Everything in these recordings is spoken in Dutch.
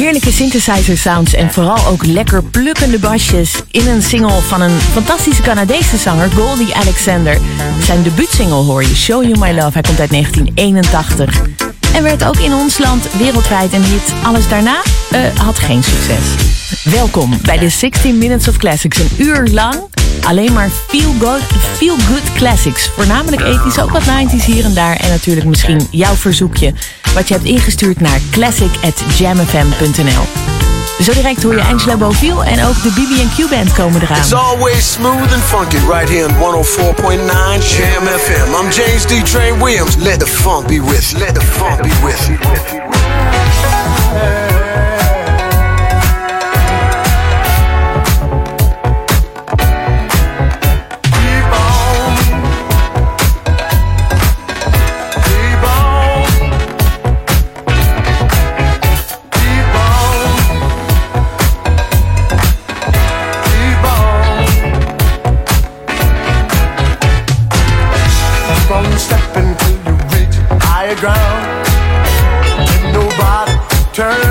Heerlijke synthesizer sounds en vooral ook lekker plukkende basjes in een single van een fantastische Canadese zanger, Goldie Alexander. Zijn debuutsingle hoor je, Show You My Love. Hij komt uit 1981 en werd ook in ons land wereldwijd een hit. Alles daarna eh, had geen succes. Welkom bij de 16 Minutes of Classics. Een uur lang alleen maar feel good, feel good classics. Voornamelijk ethisch, ook wat 90s hier en daar. En natuurlijk misschien jouw verzoekje wat je hebt ingestuurd naar classic.jamfm.nl. Zo direct hoor je Angela Boviel en ook de BB&Q Band komen eraan. It's always smooth and funky right here in 104.9 Jam FM. I'm James D. Train Williams. Let the funk be with. Let the funk be with. Ground. And nobody turns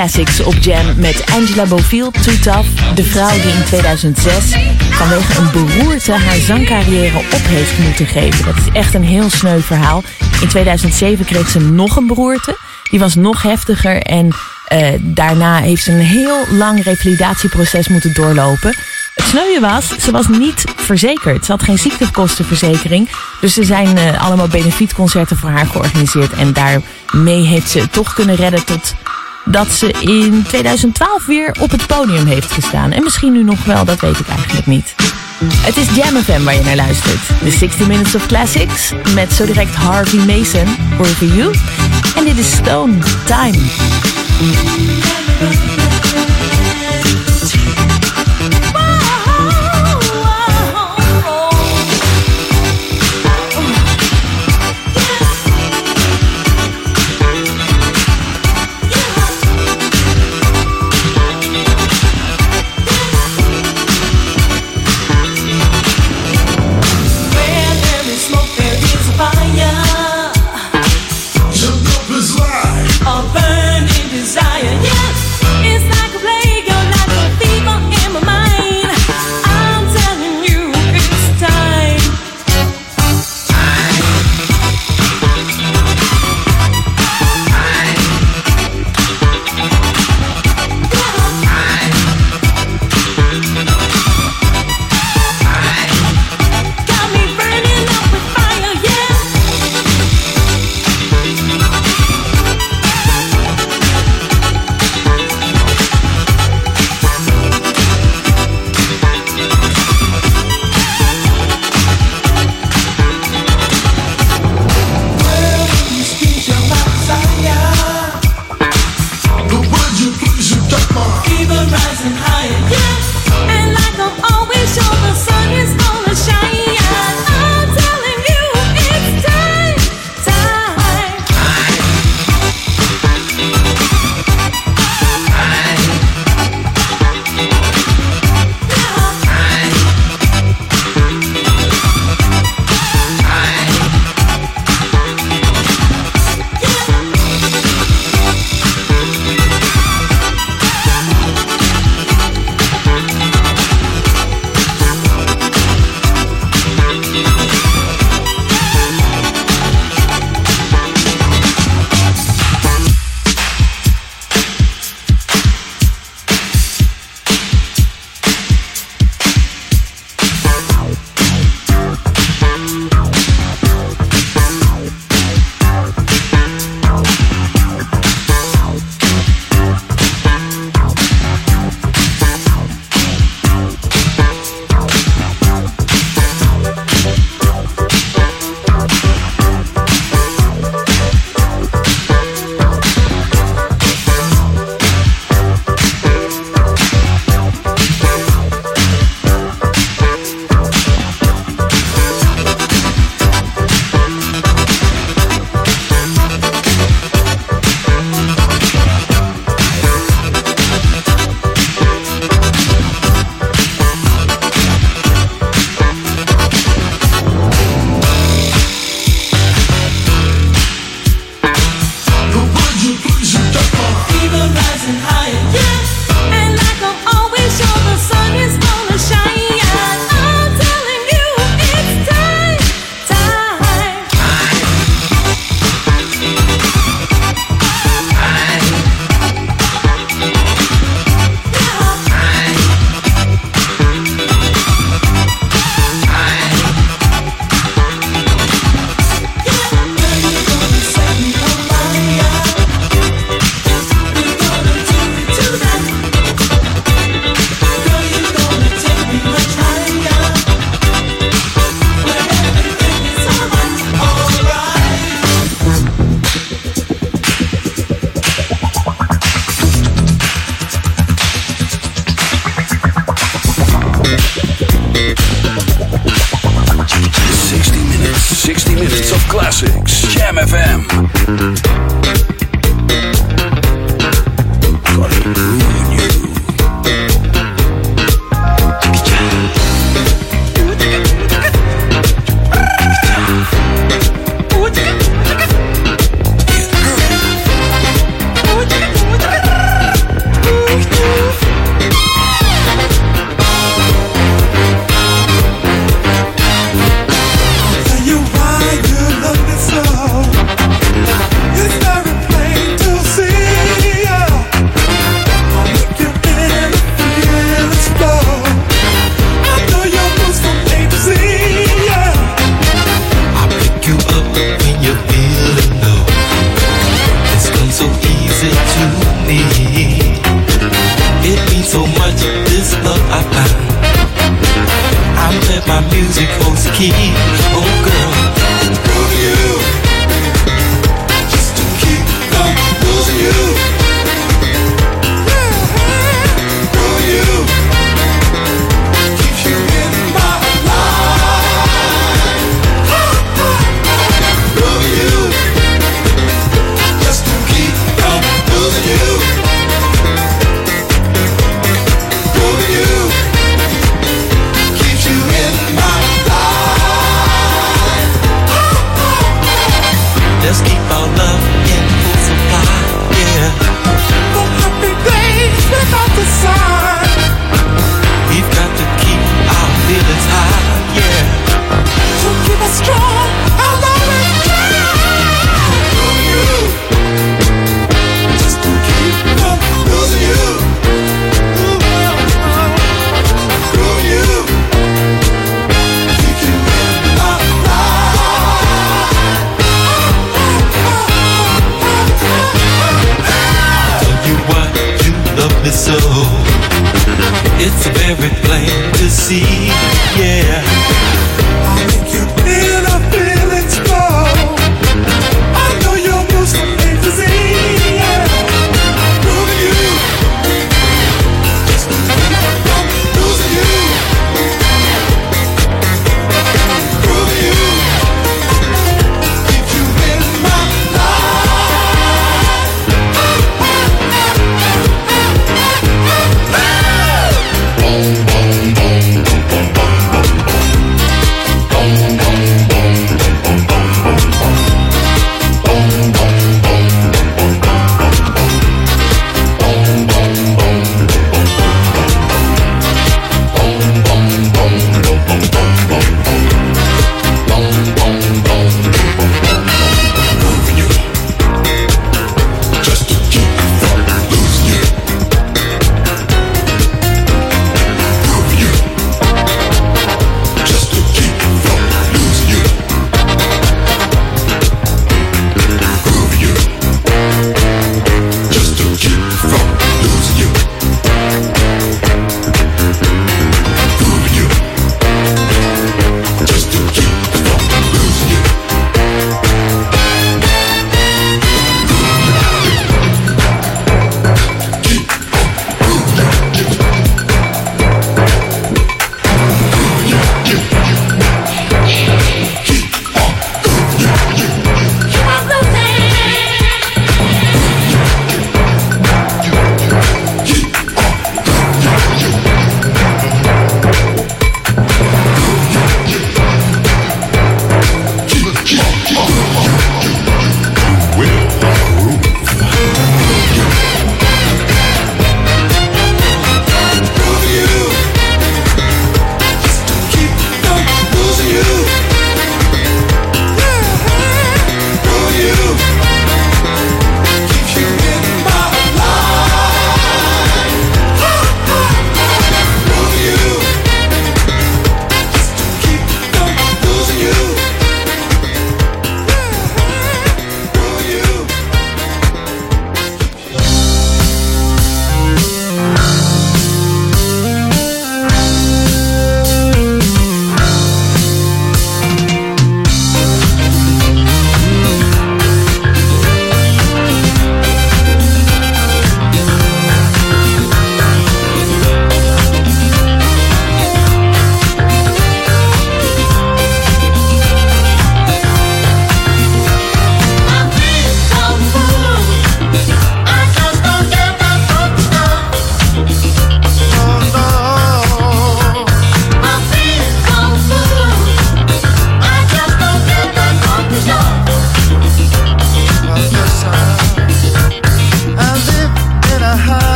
Classics op Jam met Angela Bofiel, Too Tough. De vrouw die in 2006 vanwege een beroerte haar zangcarrière op heeft moeten geven. Dat is echt een heel sneu verhaal. In 2007 kreeg ze nog een beroerte. Die was nog heftiger en uh, daarna heeft ze een heel lang revalidatieproces moeten doorlopen. Het sneuwe was, ze was niet verzekerd. Ze had geen ziektekostenverzekering. Dus er zijn uh, allemaal benefietconcerten voor haar georganiseerd. En daarmee heeft ze toch kunnen redden tot dat ze in 2012 weer op het podium heeft gestaan. En misschien nu nog wel, dat weet ik eigenlijk niet. Het is Jam FM waar je naar luistert. De 60 Minutes of Classics met zo direct Harvey Mason, For You. En dit is Stone Time.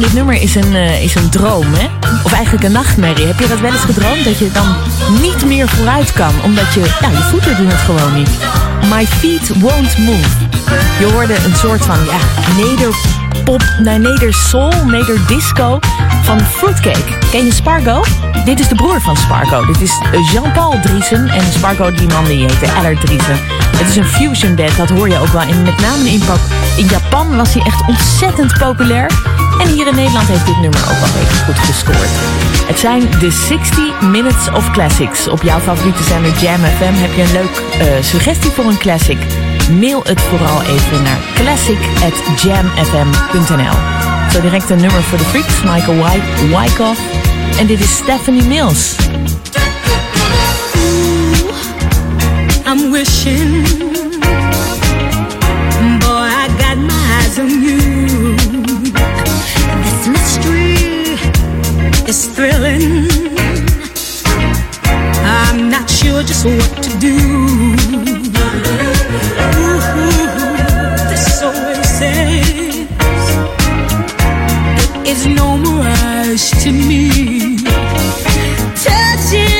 Dit nummer is een, eh, is een droom, hè? Of eigenlijk een nachtmerrie. Heb je dat wel eens gedroomd? Dat je dan niet meer vooruit kan, omdat je... Ja, je voeten doen het gewoon niet. My feet won't move. Je hoorde een soort van, ja, nederpop, nee, nedersoul, nederdisco van Fruitcake. Ken je Spargo? Dit is de broer van Spargo. Dit is Jean-Paul Driesen en Spargo, die man die heette Eller Driesen. Het is een fusion band, dat hoor je ook wel. En met name in, in Japan was hij echt ontzettend populair. En hier in Nederland heeft dit nummer ook wel even goed gescoord. Het zijn de 60 Minutes of Classics. Op jouw favoriete zender Jam FM heb je een leuk uh, suggestie voor een classic. Mail het vooral even naar classic@jamfm.nl. Zo direct een nummer voor de freaks, Michael White, Wyckoff. En dit is Stephanie Mills. I'm wishing, is thrilling. I'm not sure just what to do. Ooh, this oasis is no mirage to me. Touching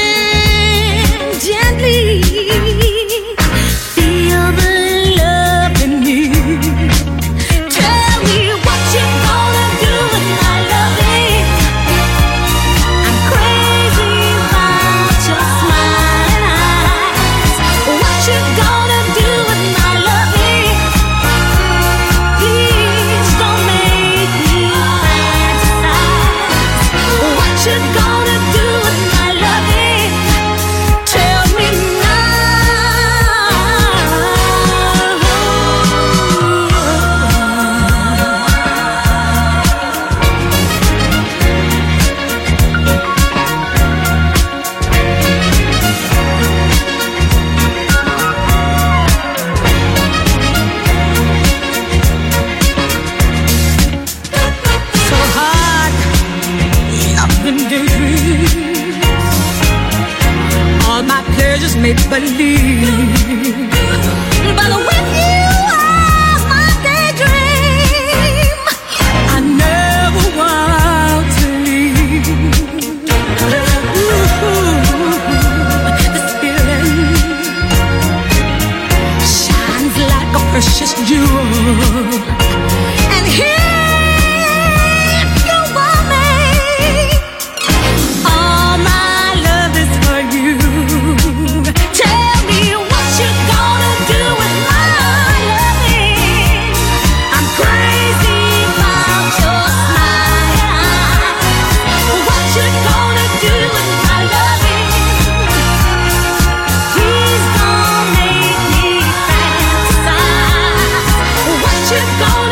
go.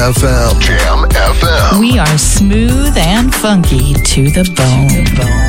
FM. Jam FM. We are smooth and funky to the bone. Jam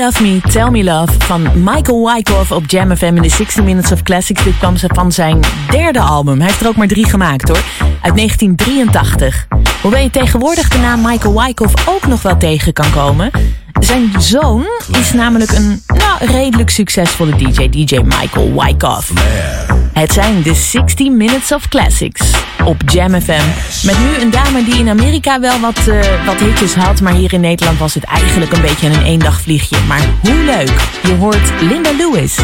Love Me, Tell Me Love van Michael Wyckoff op Jam FM in de 60 Minutes of Classics. Dit kwam van zijn derde album. Hij heeft er ook maar drie gemaakt hoor, uit 1983. Hoewel je tegenwoordig de naam Michael Wyckoff ook nog wel tegen kan komen. Zijn zoon is namelijk een nou, redelijk succesvolle DJ, DJ Michael Wyckoff. Het zijn de 60 Minutes of Classics op Jam FM. Met nu een dame die in Amerika wel wat, eh, wat hitjes had, maar hier in Nederland was het eigenlijk een beetje een eendagvliegje. Maar hoe leuk! Je hoort Linda Lewis.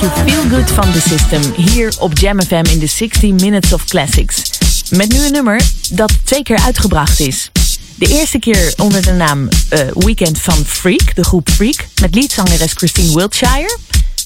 You Feel Good van The System. Hier op Jam FM in de 60 Minutes of Classics. Met nu een nummer dat twee keer uitgebracht is. De eerste keer onder de naam eh, Weekend van Freak, de groep Freak. Met leadzangeres Christine Wiltshire.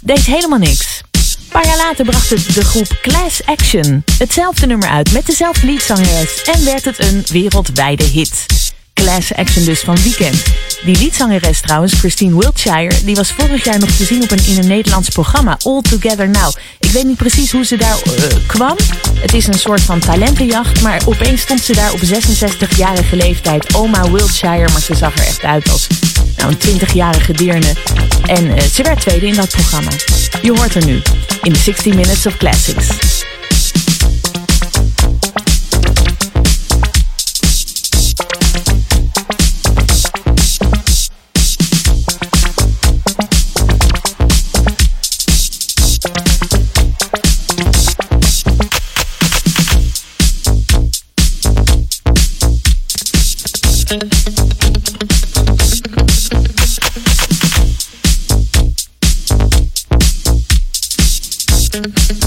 Deed helemaal niks. Een paar jaar later bracht het de groep Class Action hetzelfde nummer uit met dezelfde leadzangeres en werd het een wereldwijde hit. Class Action dus van Weekend. Die liedzangeres trouwens, Christine Wiltshire, die was vorig jaar nog te zien op een, in een Nederlands programma, All Together Now. Ik weet niet precies hoe ze daar eh, kwam. Het is een soort van talentenjacht, maar opeens stond ze daar op 66-jarige leeftijd. Oma Wiltshire, maar ze zag er echt uit als nou, een 20-jarige deerne. En eh, ze werd tweede in dat programma. Je hoort er nu, in de 60 Minutes of Classics. Thank you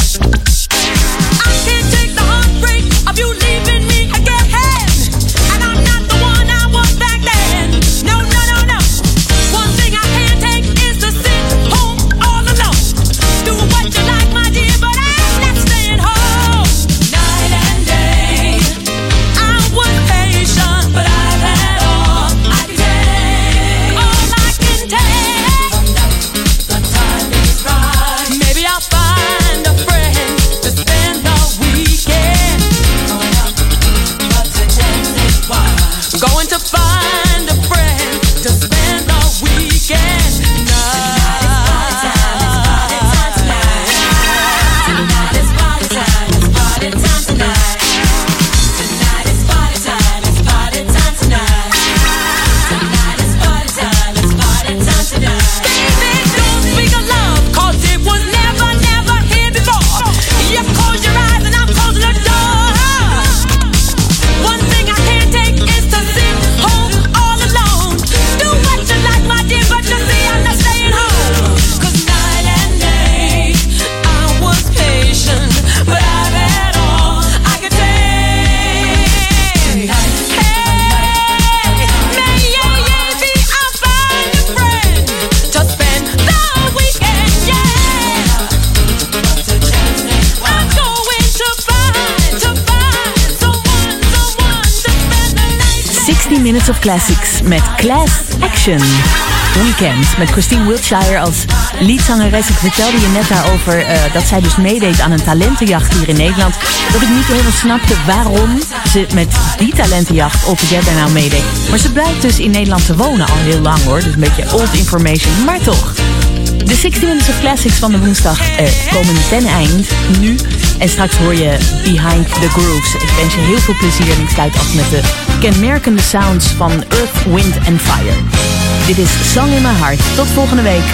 next. Met Class Action. Weekend met Christine Wiltshire als liedzangeres. Ik vertelde je net daarover eh, dat zij dus meedeed aan een talentenjacht hier in Nederland. Dat ik niet helemaal snapte waarom ze met die talentenjacht All Together nou meedeed. Maar ze blijkt dus in Nederland te wonen al heel lang hoor. Dus een beetje old information, maar toch. De 60 Minutes of Classics van de woensdag eh, komen ten eind nu. En straks hoor je Behind the Grooves. Ik wens je heel veel plezier en ik sluit af met de kenmerkende sounds van Earth, Wind and Fire. Dit is Song in My Heart. Tot volgende week.